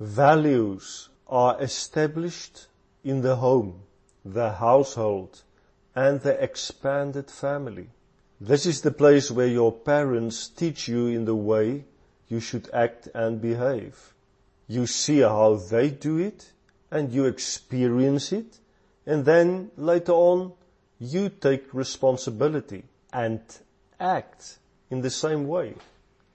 Values are established in the home, the household, and the expanded family. This is the place where your parents teach you in the way you should act and behave. You see how they do it and you experience it and then later on you take responsibility and act in the same way.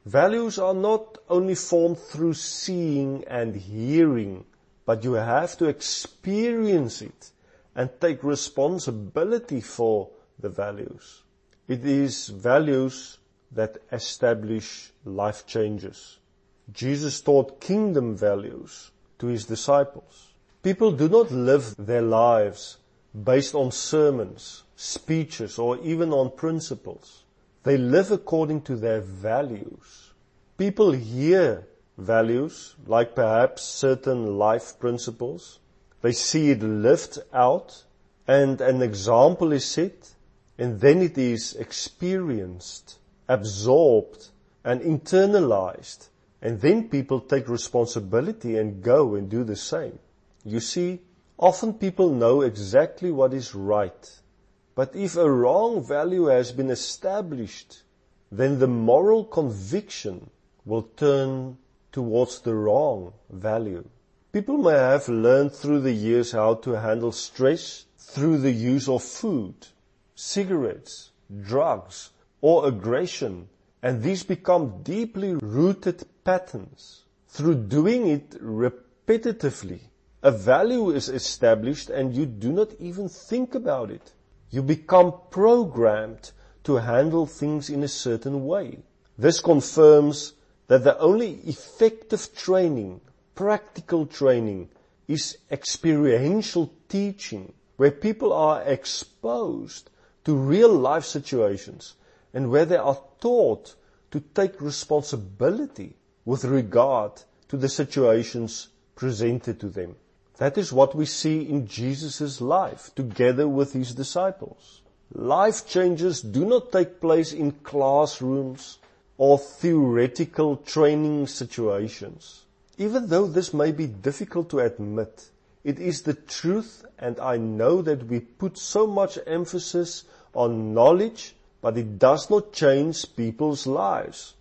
Values are not only formed through seeing and hearing, but you have to experience it and take responsibility for the values. It is values that establish life changes. Jesus taught kingdom values to his disciples. People do not live their lives based on sermons, speeches, or even on principles. They live according to their values. People hear values, like perhaps certain life principles. They see it lived out, and an example is set, and then it is experienced, absorbed, and internalized. And then people take responsibility and go and do the same. You see, often people know exactly what is right. But if a wrong value has been established, then the moral conviction will turn towards the wrong value. People may have learned through the years how to handle stress through the use of food, cigarettes, drugs, or aggression, and these become deeply rooted patterns. Through doing it repetitively, a value is established and you do not even think about it. You become programmed to handle things in a certain way. This confirms that the only effective training, practical training, is experiential teaching, where people are exposed to real life situations and where they are taught to take responsibility with regard to the situations presented to them. That is what we see in Jesus' life together with his disciples. Life changes do not take place in classrooms or theoretical training situations. Even though this may be difficult to admit, it is the truth and I know that we put so much emphasis on knowledge, but it does not change people's lives.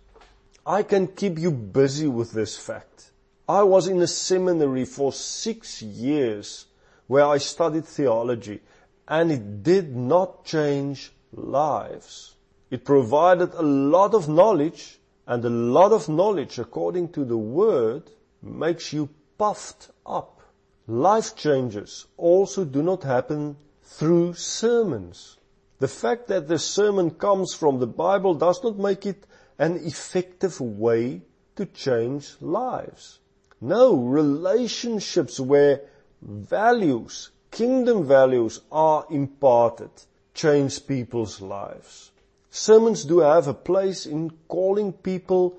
I can keep you busy with this fact. I was in a seminary for six years where I studied theology and it did not change lives. It provided a lot of knowledge and a lot of knowledge according to the word makes you puffed up. Life changes also do not happen through sermons. The fact that the sermon comes from the Bible does not make it an effective way to change lives. No, relationships where values, kingdom values are imparted change people's lives. Sermons do have a place in calling people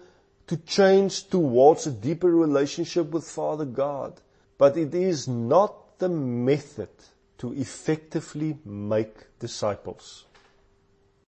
to change towards a deeper relationship with Father God, but it is not the method to effectively make disciples.